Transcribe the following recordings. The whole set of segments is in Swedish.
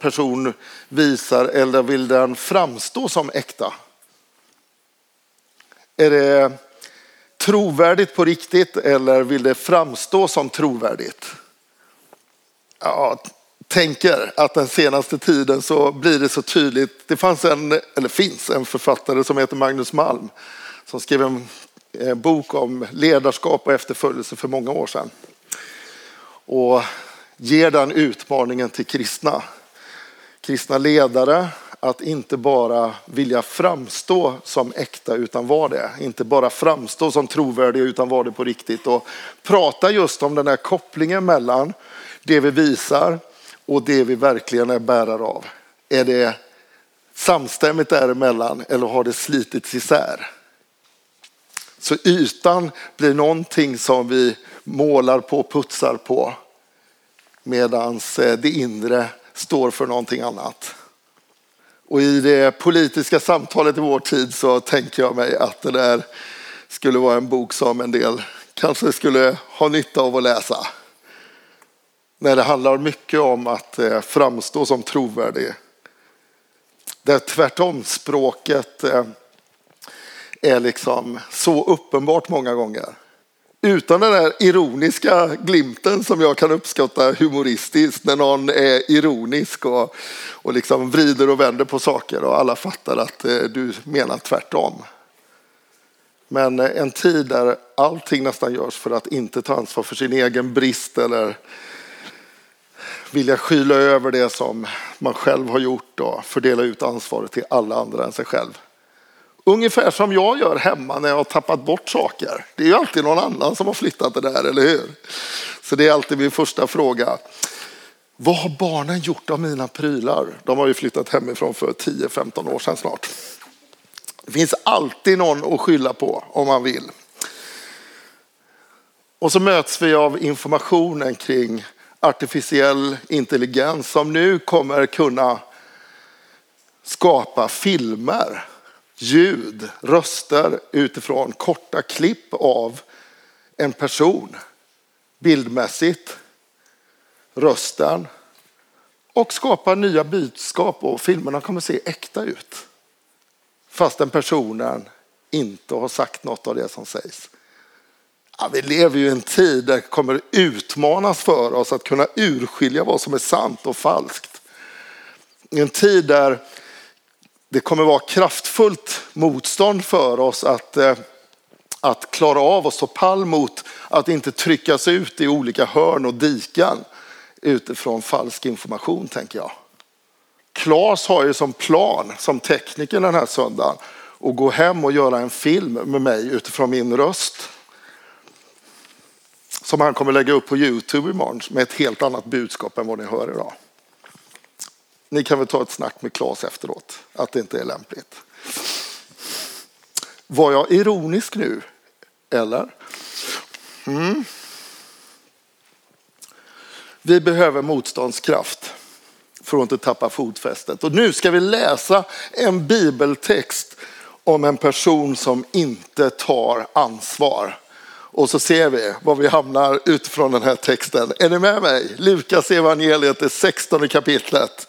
Person visar eller vill den framstå som äkta? Är det trovärdigt på riktigt eller vill det framstå som trovärdigt? Ja, tänker att den senaste tiden så blir det så tydligt. Det fanns en, eller finns en författare som heter Magnus Malm som skrev en eh, bok om ledarskap och efterföljelse för många år sedan. Och ger den utmaningen till kristna. Kristna ledare att inte bara vilja framstå som äkta utan vara det. Inte bara framstå som trovärdiga utan vara det på riktigt. Och prata just om den här kopplingen mellan det vi visar och det vi verkligen är bärare av. Är det samstämmigt däremellan eller har det slitits isär? Så ytan blir någonting som vi målar på, putsar på medan eh, det inre står för någonting annat. Och i det politiska samtalet i vår tid så tänker jag mig att det där skulle vara en bok som en del kanske skulle ha nytta av att läsa. När det handlar mycket om att eh, framstå som trovärdig. Där tvärtom språket eh, är liksom så uppenbart många gånger. Utan den där ironiska glimten som jag kan uppskatta humoristiskt när någon är ironisk och, och liksom vrider och vänder på saker och alla fattar att eh, du menar tvärtom. Men eh, en tid där allting nästan görs för att inte ta ansvar för sin egen brist eller vilja skyla över det som man själv har gjort och fördela ut ansvaret till alla andra än sig själv. Ungefär som jag gör hemma när jag har tappat bort saker. Det är ju alltid någon annan som har flyttat det där, eller hur? Så det är alltid min första fråga. Vad har barnen gjort av mina prylar? De har ju flyttat hemifrån för 10-15 år sedan snart. Det finns alltid någon att skylla på om man vill. Och så möts vi av informationen kring artificiell intelligens som nu kommer kunna skapa filmer ljud, röster utifrån korta klipp av en person. Bildmässigt, rösten och skapa nya budskap och filmerna kommer se äkta ut. Fast den personen inte har sagt något av det som sägs. Ja, vi lever ju i en tid där det kommer utmanas för oss att kunna urskilja vad som är sant och falskt. En tid där det kommer vara kraftfullt motstånd för oss att, eh, att klara av och stå pall mot att inte tryckas ut i olika hörn och diken utifrån falsk information, tänker jag. Claes har ju som plan, som tekniker den här söndagen, att gå hem och göra en film med mig utifrån min röst. Som han kommer lägga upp på Youtube imorgon med ett helt annat budskap än vad ni hör idag. Ni kan väl ta ett snack med Claes efteråt, att det inte är lämpligt. Var jag ironisk nu? Eller? Mm. Vi behöver motståndskraft för att inte tappa fotfästet. Och nu ska vi läsa en bibeltext om en person som inte tar ansvar. Och så ser vi var vi hamnar utifrån den här texten. Är ni med mig? Lukas evangeliet, det 16 kapitlet.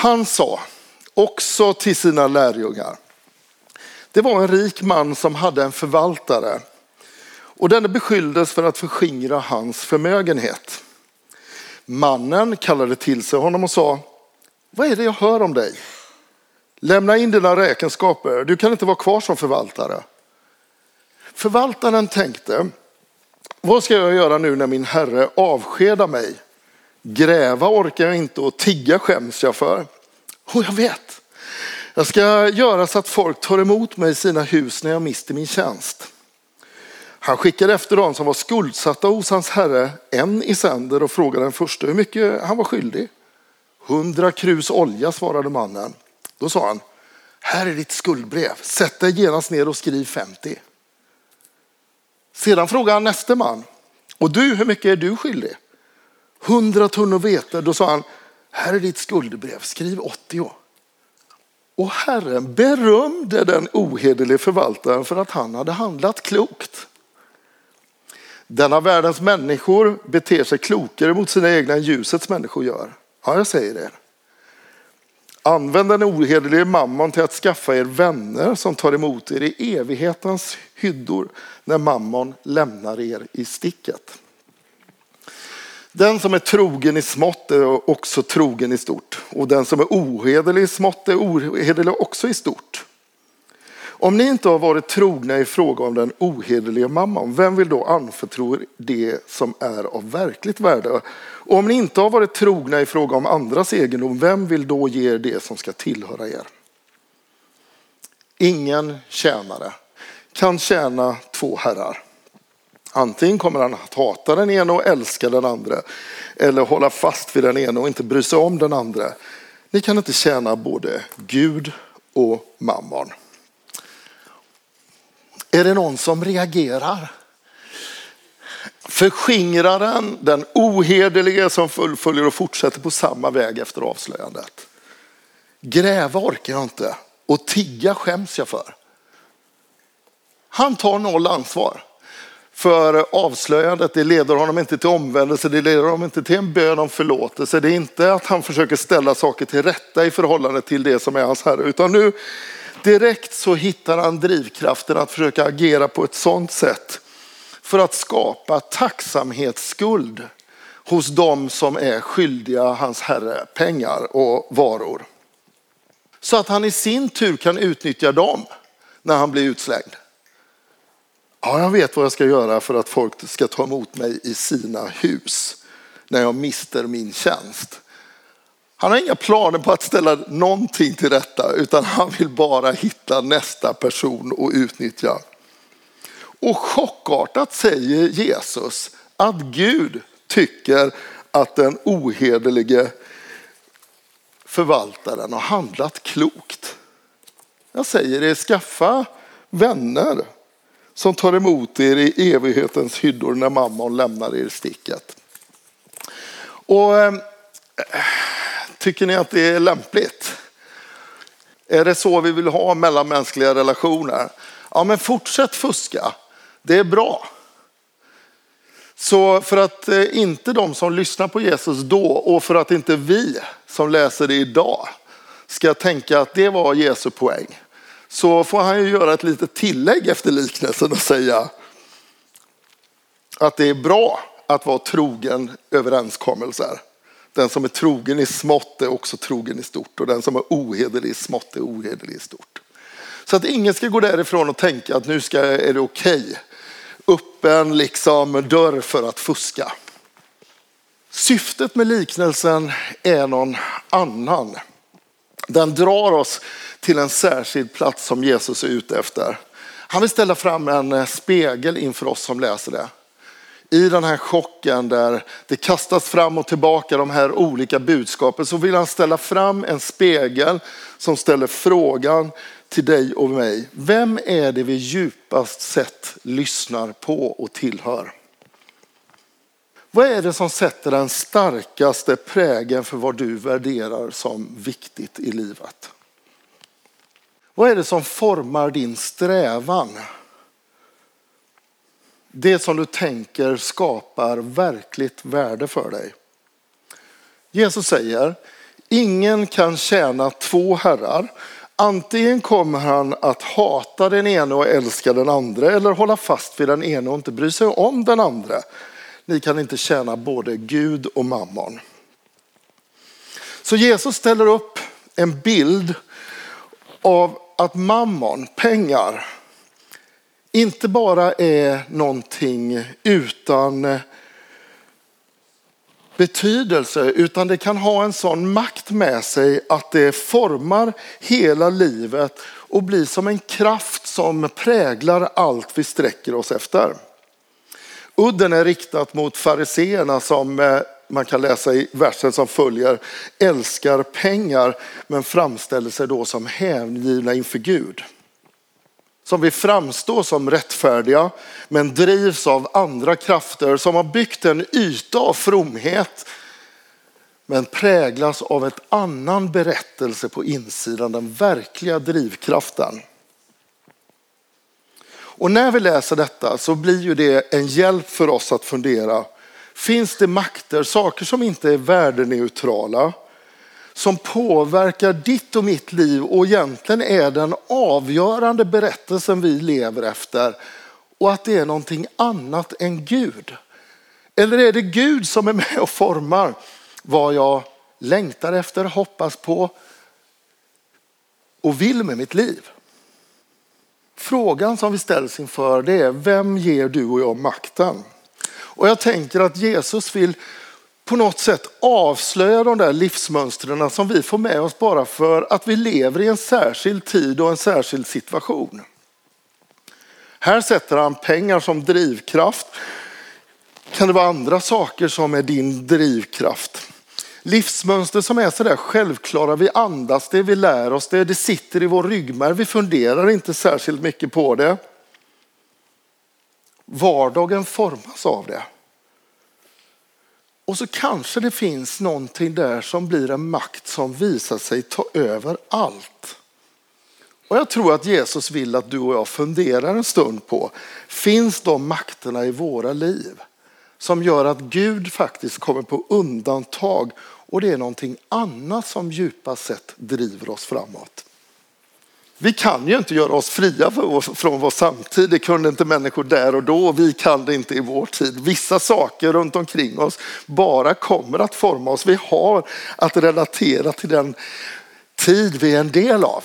Han sa också till sina lärjungar. Det var en rik man som hade en förvaltare och denne beskylldes för att förskingra hans förmögenhet. Mannen kallade till sig honom och sa, vad är det jag hör om dig? Lämna in dina räkenskaper, du kan inte vara kvar som förvaltare. Förvaltaren tänkte, vad ska jag göra nu när min herre avskedar mig? Gräva orkar jag inte och tigga skäms jag för. Och jag vet, jag ska göra så att folk tar emot mig i sina hus när jag mister min tjänst. Han skickade efter dem som var skuldsatta hos hans herre en i sänder och frågade den första hur mycket han var skyldig. Hundra krus olja svarade mannen. Då sa han, här är ditt skuldbrev, sätt dig genast ner och skriv 50. Sedan frågade han näste man, och du, hur mycket är du skyldig? Hundra tunnor vete. Då sa han, här är ditt skuldebrev, skriv 80. Och Herren berömde den ohederlige förvaltaren för att han hade handlat klokt. Denna världens människor beter sig klokare mot sina egna än ljusets människor gör. Ja, jag säger det. Använd den ohederlige mammon till att skaffa er vänner som tar emot er i evighetens hyddor när mammon lämnar er i sticket. Den som är trogen i smått är också trogen i stort och den som är ohederlig i smått är ohederlig också i stort. Om ni inte har varit trogna i fråga om den ohederliga mamman, vem vill då anförtro det som är av verkligt värde? Och om ni inte har varit trogna i fråga om andras egendom, vem vill då ge er det som ska tillhöra er? Ingen tjänare kan tjäna två herrar. Antingen kommer han att hata den ena och älska den andra eller hålla fast vid den ena och inte bry sig om den andra. Ni kan inte tjäna både Gud och mammon. Är det någon som reagerar? Förskingraren, den ohederlige som fullföljer och fortsätter på samma väg efter avslöjandet. Gräva orkar jag inte och tigga skäms jag för. Han tar noll ansvar för avslöjandet. Det leder honom inte till omvändelse, det leder honom inte till en bön om förlåtelse. Det är inte att han försöker ställa saker till rätta i förhållande till det som är hans herre, utan nu direkt så hittar han drivkraften att försöka agera på ett sådant sätt för att skapa tacksamhetsskuld hos de som är skyldiga hans herre pengar och varor. Så att han i sin tur kan utnyttja dem när han blir utslängd. Ja, jag vet vad jag ska göra för att folk ska ta emot mig i sina hus när jag mister min tjänst. Han har inga planer på att ställa någonting till rätta utan han vill bara hitta nästa person och utnyttja. Och chockartat säger Jesus att Gud tycker att den ohederlige förvaltaren har handlat klokt. Jag säger det, skaffa vänner som tar emot er i evighetens hyddor när mammon lämnar er i sticket. Och, äh, tycker ni att det är lämpligt? Är det så vi vill ha mellanmänskliga relationer? Ja, men fortsätt fuska. Det är bra. Så för att eh, inte de som lyssnar på Jesus då och för att inte vi som läser det idag ska tänka att det var Jesu poäng så får han ju göra ett litet tillägg efter liknelsen och säga att det är bra att vara trogen överenskommelser. Den som är trogen i smått är också trogen i stort och den som är ohederlig i smått är ohederlig i stort. Så att ingen ska gå därifrån och tänka att nu ska, är det okej. Okay. Öppen liksom dörr för att fuska. Syftet med liknelsen är någon annan. Den drar oss till en särskild plats som Jesus är ute efter. Han vill ställa fram en eh, spegel inför oss som läser det. I den här chocken där det kastas fram och tillbaka de här olika budskapen så vill han ställa fram en spegel som ställer frågan till dig och mig. Vem är det vi djupast sett lyssnar på och tillhör? Vad är det som sätter den starkaste prägen för vad du värderar som viktigt i livet? Vad är det som formar din strävan? Det som du tänker skapar verkligt värde för dig. Jesus säger, ingen kan tjäna två herrar. Antingen kommer han att hata den ene och älska den andra eller hålla fast vid den ene och inte bry sig om den andra. Ni kan inte tjäna både Gud och mammon. Så Jesus ställer upp en bild av att mammon, pengar, inte bara är någonting utan betydelse utan det kan ha en sån makt med sig att det formar hela livet och blir som en kraft som präglar allt vi sträcker oss efter. Udden är riktat mot fariseerna som eh, man kan läsa i versen som följer, älskar pengar men framställer sig då som hängivna inför Gud. Som vill framstå som rättfärdiga men drivs av andra krafter som har byggt en yta av fromhet men präglas av ett annan berättelse på insidan, den verkliga drivkraften. Och när vi läser detta så blir ju det en hjälp för oss att fundera. Finns det makter, saker som inte är värdeneutrala, som påverkar ditt och mitt liv och egentligen är den avgörande berättelsen vi lever efter och att det är någonting annat än Gud? Eller är det Gud som är med och formar vad jag längtar efter, hoppas på och vill med mitt liv? Frågan som vi ställs inför det är vem ger du och jag makten? Och jag tänker att Jesus vill på något sätt avslöja de där livsmönstren som vi får med oss bara för att vi lever i en särskild tid och en särskild situation. Här sätter han pengar som drivkraft. Kan det vara andra saker som är din drivkraft? Livsmönster som är sådär självklara. Vi andas det, vi lär oss det, det sitter i vår ryggmärg. Vi funderar inte särskilt mycket på det. Vardagen formas av det. Och så kanske det finns någonting där som blir en makt som visar sig ta över allt. Och jag tror att Jesus vill att du och jag funderar en stund på, finns de makterna i våra liv? som gör att Gud faktiskt kommer på undantag och det är någonting annat som djupast sett driver oss framåt. Vi kan ju inte göra oss fria från vår samtid. Det kunde inte människor där och då och vi kan det inte i vår tid. Vissa saker runt omkring oss bara kommer att forma oss. Vi har att relatera till den tid vi är en del av.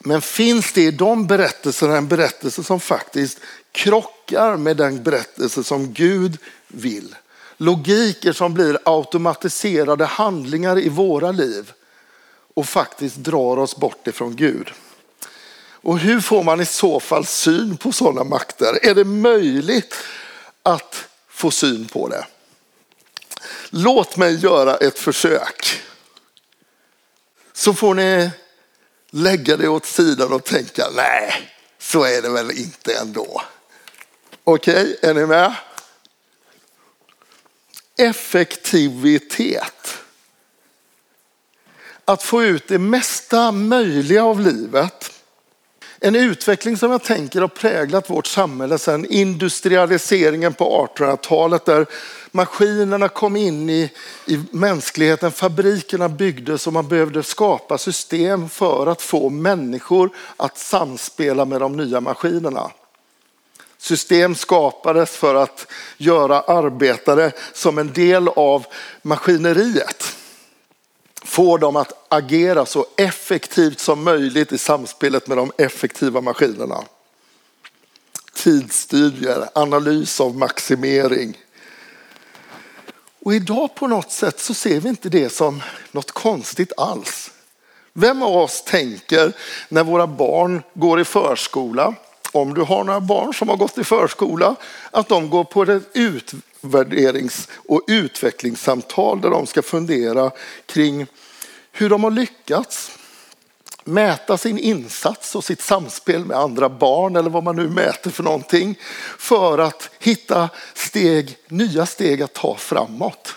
Men finns det i de berättelserna en berättelse som faktiskt krockar med den berättelse som Gud vill? Logiker som blir automatiserade handlingar i våra liv och faktiskt drar oss bort ifrån Gud. Och hur får man i så fall syn på sådana makter? Är det möjligt att få syn på det? Låt mig göra ett försök. Så får ni lägga det åt sidan och tänka, nej, så är det väl inte ändå. Okej, är ni med? Effektivitet. Att få ut det mesta möjliga av livet. En utveckling som jag tänker har präglat vårt samhälle sedan industrialiseringen på 1800-talet där maskinerna kom in i, i mänskligheten, fabrikerna byggdes och man behövde skapa system för att få människor att samspela med de nya maskinerna. System skapades för att göra arbetare som en del av maskineriet. Få dem att agera så effektivt som möjligt i samspelet med de effektiva maskinerna. Tidsstudier, analys av maximering. Och idag på något sätt så ser vi inte det som något konstigt alls. Vem av oss tänker när våra barn går i förskola om du har några barn som har gått i förskola, att de går på ett utvärderings och utvecklingssamtal där de ska fundera kring hur de har lyckats mäta sin insats och sitt samspel med andra barn eller vad man nu mäter för någonting för att hitta steg, nya steg att ta framåt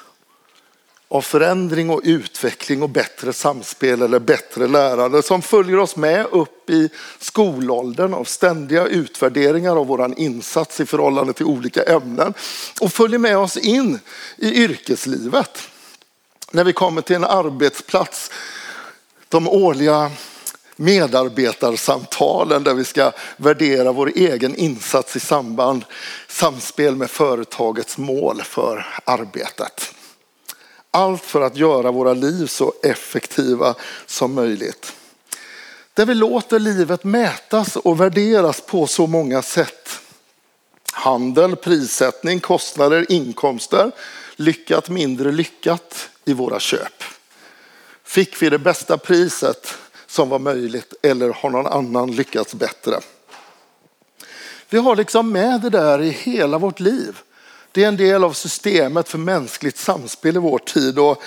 av förändring och utveckling och bättre samspel eller bättre lärande som följer oss med upp i skolåldern av ständiga utvärderingar av våran insats i förhållande till olika ämnen och följer med oss in i yrkeslivet. När vi kommer till en arbetsplats, de årliga medarbetarsamtalen där vi ska värdera vår egen insats i samband, samspel med företagets mål för arbetet. Allt för att göra våra liv så effektiva som möjligt. Där vi låter livet mätas och värderas på så många sätt. Handel, prissättning, kostnader, inkomster, lyckat, mindre lyckat i våra köp. Fick vi det bästa priset som var möjligt eller har någon annan lyckats bättre? Vi har liksom med det där i hela vårt liv. Det är en del av systemet för mänskligt samspel i vår tid. Och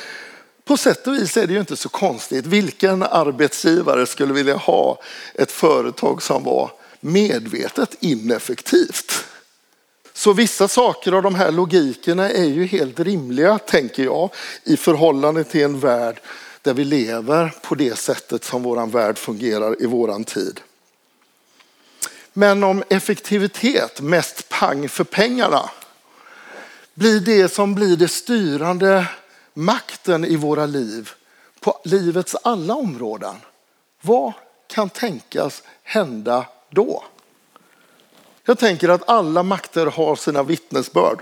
på sätt och vis är det ju inte så konstigt. Vilken arbetsgivare skulle vilja ha ett företag som var medvetet ineffektivt? Så vissa saker av de här logikerna är ju helt rimliga, tänker jag, i förhållande till en värld där vi lever på det sättet som våran värld fungerar i våran tid. Men om effektivitet, mest pang för pengarna, blir det som blir det styrande makten i våra liv på livets alla områden. Vad kan tänkas hända då? Jag tänker att alla makter har sina vittnesbörd.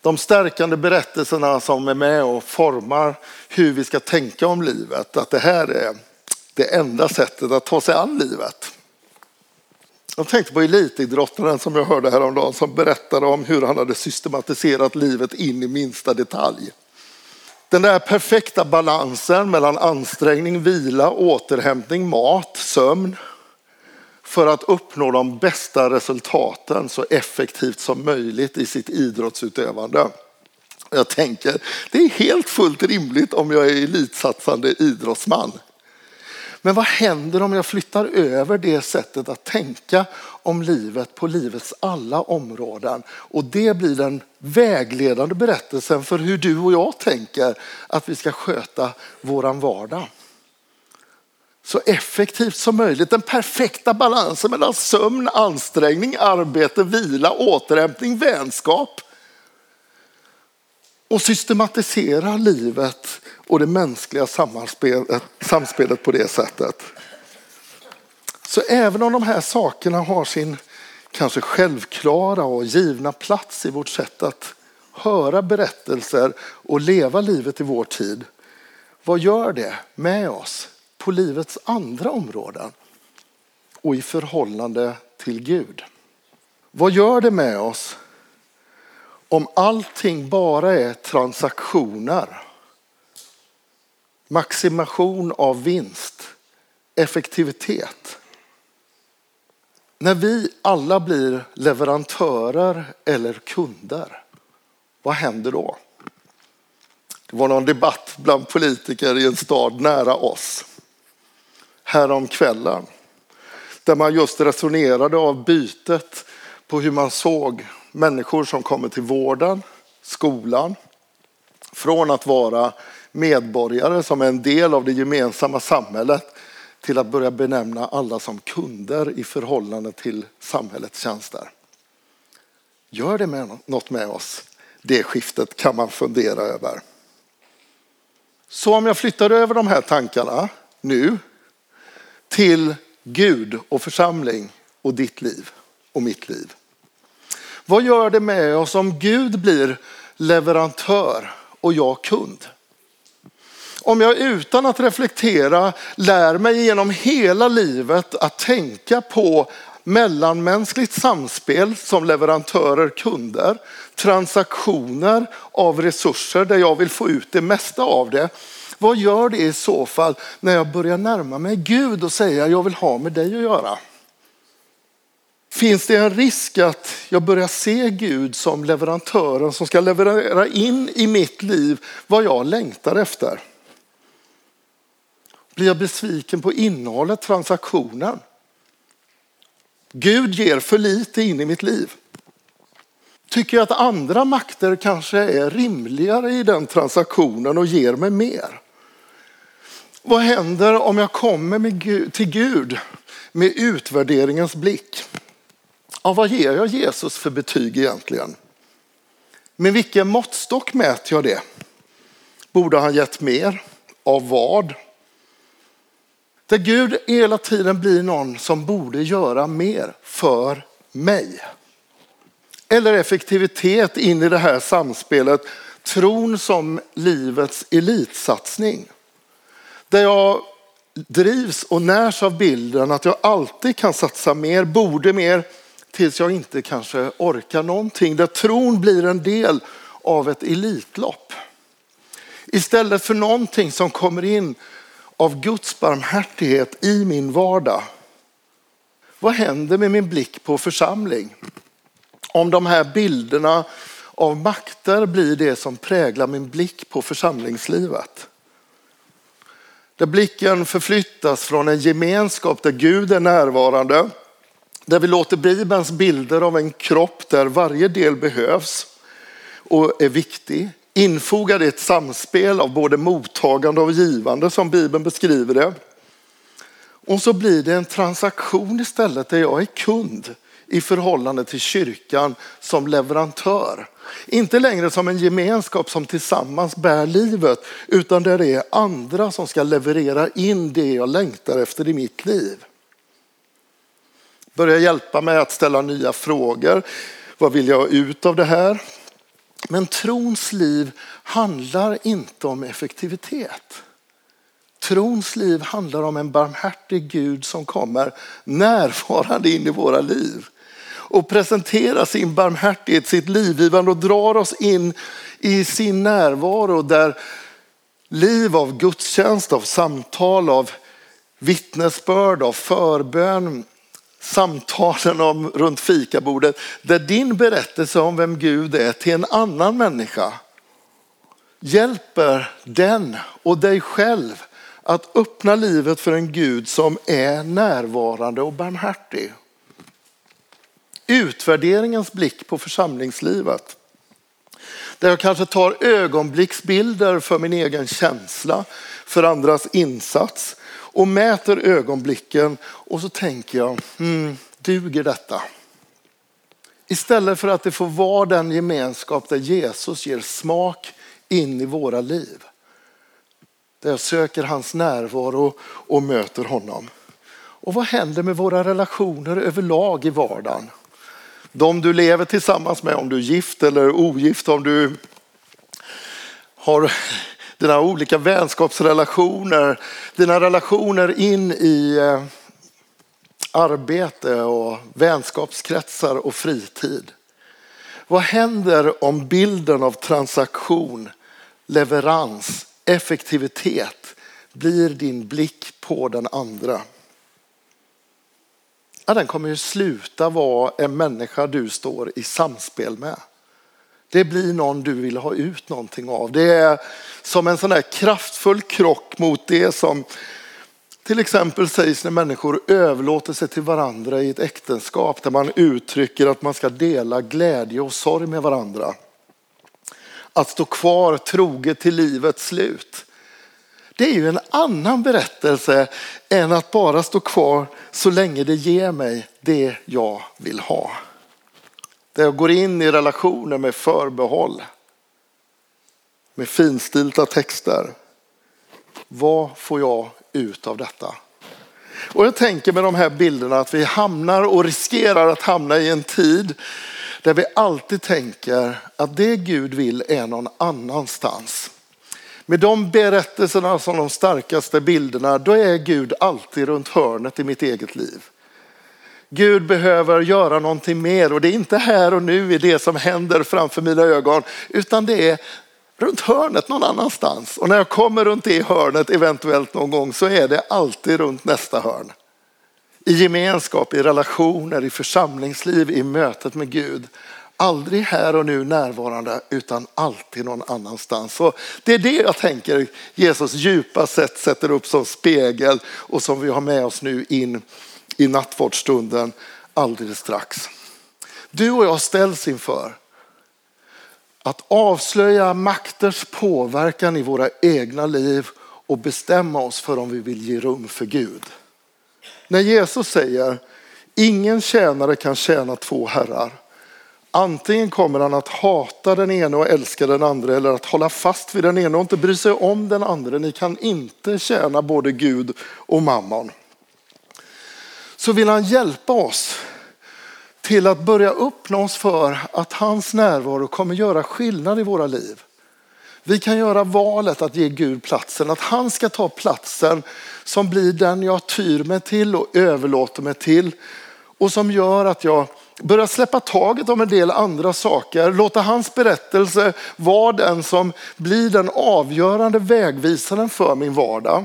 De stärkande berättelserna som är med och formar hur vi ska tänka om livet. Att det här är det enda sättet att ta sig an livet. Jag tänkte på elitidrottaren som jag hörde häromdagen som berättade om hur han hade systematiserat livet in i minsta detalj. Den där perfekta balansen mellan ansträngning, vila, återhämtning, mat, sömn för att uppnå de bästa resultaten så effektivt som möjligt i sitt idrottsutövande. Jag tänker, det är helt fullt rimligt om jag är elitsatsande idrottsman. Men vad händer om jag flyttar över det sättet att tänka om livet på livets alla områden? Och det blir den vägledande berättelsen för hur du och jag tänker att vi ska sköta våran vardag. Så effektivt som möjligt, den perfekta balansen mellan sömn, ansträngning, arbete, vila, återhämtning, vänskap och systematisera livet och det mänskliga samspelet, samspelet på det sättet. Så även om de här sakerna har sin kanske självklara och givna plats i vårt sätt att höra berättelser och leva livet i vår tid. Vad gör det med oss på livets andra områden och i förhållande till Gud? Vad gör det med oss om allting bara är transaktioner, maximation av vinst, effektivitet. När vi alla blir leverantörer eller kunder, vad händer då? Det var någon debatt bland politiker i en stad nära oss häromkvällen, där man just resonerade av bytet på hur man såg människor som kommer till vården, skolan, från att vara medborgare som är en del av det gemensamma samhället till att börja benämna alla som kunder i förhållande till samhällets tjänster. Gör det med något med oss? Det skiftet kan man fundera över. Så om jag flyttar över de här tankarna nu till Gud och församling och ditt liv och mitt liv. Vad gör det med oss om Gud blir leverantör och jag kund? Om jag utan att reflektera lär mig genom hela livet att tänka på mellanmänskligt samspel som leverantörer, kunder, transaktioner av resurser där jag vill få ut det mesta av det. Vad gör det i så fall när jag börjar närma mig Gud och säga jag vill ha med dig att göra? Finns det en risk att jag börjar se Gud som leverantören som ska leverera in i mitt liv vad jag längtar efter? Blir jag besviken på innehållet, transaktionen? Gud ger för lite in i mitt liv. Tycker jag att andra makter kanske är rimligare i den transaktionen och ger mig mer? Vad händer om jag kommer till Gud med utvärderingens blick? Ja, vad ger jag Jesus för betyg egentligen? Med vilken måttstock mäter jag det? Borde han gett mer? Av vad? Där Gud hela tiden blir någon som borde göra mer för mig. Eller effektivitet in i det här samspelet. Tron som livets elitsatsning. Där jag drivs och närs av bilden att jag alltid kan satsa mer, borde mer, tills jag inte kanske orkar någonting. Där tron blir en del av ett elitlopp. Istället för någonting som kommer in av Guds barmhärtighet i min vardag. Vad händer med min blick på församling? Om de här bilderna av makter blir det som präglar min blick på församlingslivet. Där blicken förflyttas från en gemenskap där Gud är närvarande, där vi låter Bibelns bilder av en kropp där varje del behövs och är viktig, infogad i ett samspel av både mottagande och givande som Bibeln beskriver det. Och så blir det en transaktion istället där jag är kund i förhållande till kyrkan som leverantör. Inte längre som en gemenskap som tillsammans bär livet, utan där det är andra som ska leverera in det jag längtar efter i mitt liv. Börja hjälpa mig att ställa nya frågor. Vad vill jag ha ut av det här? Men trons liv handlar inte om effektivitet. Trons liv handlar om en barmhärtig Gud som kommer närvarande in i våra liv och presenterar sin barmhärtighet, sitt livgivande och drar oss in i sin närvaro där liv av gudstjänst, av samtal, av vittnesbörd, av förbön, samtalen om runt fikabordet, där din berättelse om vem Gud är till en annan människa hjälper den och dig själv att öppna livet för en Gud som är närvarande och barmhärtig. Utvärderingens blick på församlingslivet. Där jag kanske tar ögonblicksbilder för min egen känsla, för andras insats och mäter ögonblicken och så tänker jag, hmm, duger detta? Istället för att det får vara den gemenskap där Jesus ger smak in i våra liv. Där jag söker hans närvaro och möter honom. Och vad händer med våra relationer överlag i vardagen? De du lever tillsammans med, om du är gift eller ogift, om du har dina olika vänskapsrelationer, dina relationer in i eh, arbete och vänskapskretsar och fritid. Vad händer om bilden av transaktion, leverans, effektivitet blir din blick på den andra? Ja, den kommer ju sluta vara en människa du står i samspel med. Det blir någon du vill ha ut någonting av. Det är som en sån där kraftfull krock mot det som till exempel sägs när människor överlåter sig till varandra i ett äktenskap där man uttrycker att man ska dela glädje och sorg med varandra. Att stå kvar troget till livets slut. Det är ju en annan berättelse än att bara stå kvar så länge det ger mig det jag vill ha. Där jag går in i relationer med förbehåll. Med finstilta texter. Vad får jag ut av detta? Och jag tänker med de här bilderna att vi hamnar och riskerar att hamna i en tid där vi alltid tänker att det Gud vill är någon annanstans. Med de berättelserna som de starkaste bilderna, då är Gud alltid runt hörnet i mitt eget liv. Gud behöver göra någonting mer och det är inte här och nu i det som händer framför mina ögon, utan det är runt hörnet någon annanstans. Och när jag kommer runt det hörnet eventuellt någon gång så är det alltid runt nästa hörn. I gemenskap, i relationer, i församlingsliv, i mötet med Gud. Aldrig här och nu närvarande utan alltid någon annanstans. Så det är det jag tänker Jesus djupa sätt sätter upp som spegel och som vi har med oss nu in i nattvardsstunden alldeles strax. Du och jag ställs inför att avslöja makters påverkan i våra egna liv och bestämma oss för om vi vill ge rum för Gud. När Jesus säger ingen tjänare kan tjäna två herrar. Antingen kommer han att hata den ene och älska den andra eller att hålla fast vid den ene och inte bry sig om den andra. Ni kan inte tjäna både Gud och mammon. Så vill han hjälpa oss till att börja öppna oss för att hans närvaro kommer göra skillnad i våra liv. Vi kan göra valet att ge Gud platsen, att han ska ta platsen som blir den jag tyr mig till och överlåter mig till och som gör att jag börjar släppa taget om en del andra saker, låta hans berättelse vara den som blir den avgörande vägvisaren för min vardag.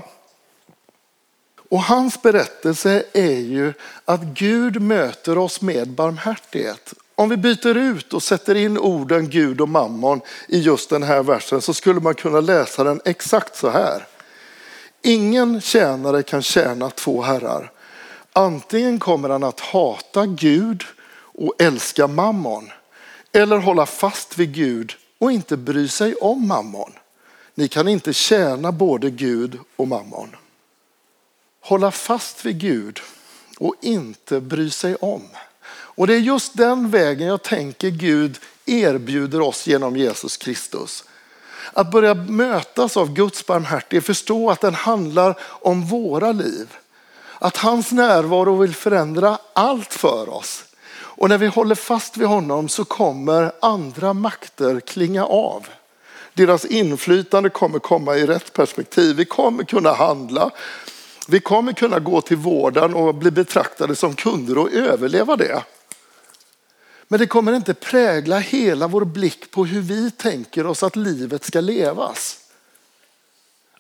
Och hans berättelse är ju att Gud möter oss med barmhärtighet Om vi byter ut och sätter in orden Gud och mammon i just den här versen så skulle man kunna läsa den exakt så här. Ingen tjänare kan tjäna två herrar. Antingen kommer han att hata Gud och älska mammon eller hålla fast vid Gud och inte bry sig om mammon. Ni kan inte tjäna både Gud och mammon. Hålla fast vid Gud och inte bry sig om. Och det är just den vägen jag tänker Gud erbjuder oss genom Jesus Kristus. Att börja mötas av Guds barmhärtighet, förstå att den handlar om våra liv. Att hans närvaro vill förändra allt för oss. Och när vi håller fast vid honom så kommer andra makter klinga av. Deras inflytande kommer komma i rätt perspektiv. Vi kommer kunna handla. Vi kommer kunna gå till vården och bli betraktade som kunder och överleva det. Men det kommer inte prägla hela vår blick på hur vi tänker oss att livet ska levas.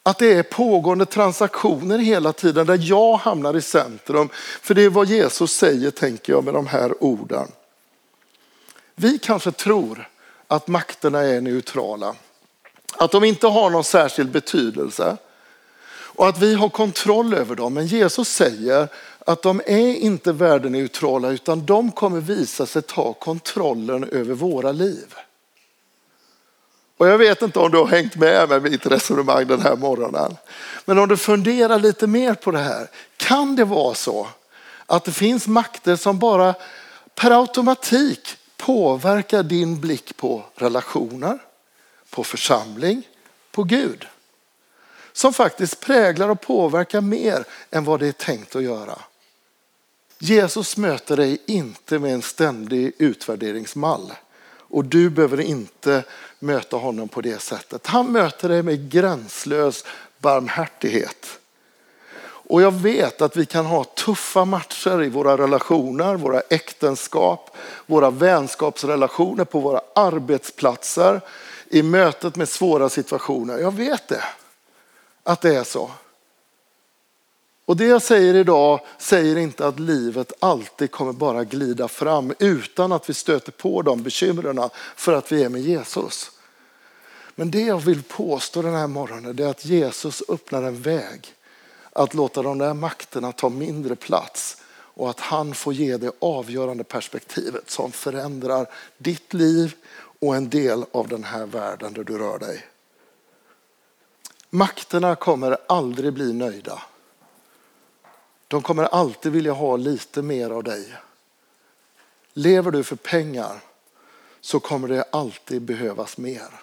Att det är pågående transaktioner hela tiden där jag hamnar i centrum. För det är vad Jesus säger tänker jag med de här orden. Vi kanske tror att makterna är neutrala. Att de inte har någon särskild betydelse. Och att vi har kontroll över dem. Men Jesus säger att de är inte värdeneutrala utan de kommer visa sig ta kontrollen över våra liv. Och jag vet inte om du har hängt med med mitt resonemang den här morgonen. Men om du funderar lite mer på det här. Kan det vara så att det finns makter som bara per automatik påverkar din blick på relationer, på församling, på Gud? Som faktiskt präglar och påverkar mer än vad det är tänkt att göra. Jesus möter dig inte med en ständig utvärderingsmall. Och du behöver inte möta honom på det sättet. Han möter dig med gränslös barmhärtighet. Och jag vet att vi kan ha tuffa matcher i våra relationer, våra äktenskap, våra vänskapsrelationer, på våra arbetsplatser, i mötet med svåra situationer. Jag vet det, att det är så. Och det jag säger idag säger inte att livet alltid kommer bara glida fram utan att vi stöter på de bekymren för att vi är med Jesus. Men det jag vill påstå den här morgonen är att Jesus öppnar en väg att låta de där makterna ta mindre plats och att han får ge det avgörande perspektivet som förändrar ditt liv och en del av den här världen där du rör dig. Makterna kommer aldrig bli nöjda. De kommer alltid vilja ha lite mer av dig. Lever du för pengar så kommer det alltid behövas mer.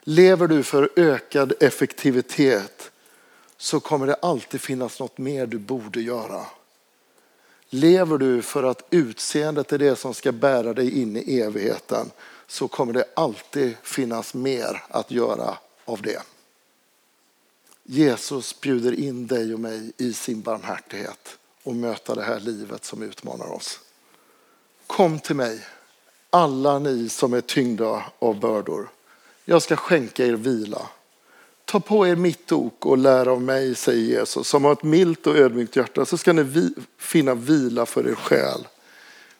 Lever du för ökad effektivitet så kommer det alltid finnas något mer du borde göra. Lever du för att utseendet är det som ska bära dig in i evigheten så kommer det alltid finnas mer att göra av det. Jesus bjuder in dig och mig i sin barmhärtighet och möta det här livet som utmanar oss. Kom till mig, alla ni som är tyngda av bördor. Jag ska skänka er vila. Ta på er mitt ok och lär av mig, säger Jesus. Som har ett milt och ödmjukt hjärta så ska ni vi finna vila för er själ.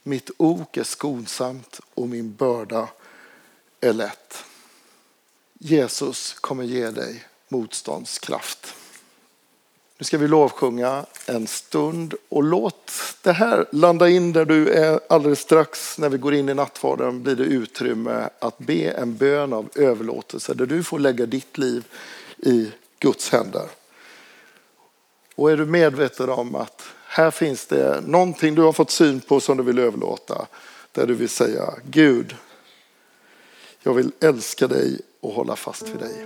Mitt ok är skonsamt och min börda är lätt. Jesus kommer ge dig motståndskraft. Nu ska vi lovsjunga en stund och låt det här landa in där du är alldeles strax när vi går in i nattvarden blir det utrymme att be en bön av överlåtelse där du får lägga ditt liv i Guds händer. Och är du medveten om att här finns det någonting du har fått syn på som du vill överlåta där du vill säga Gud, jag vill älska dig och hålla fast vid dig.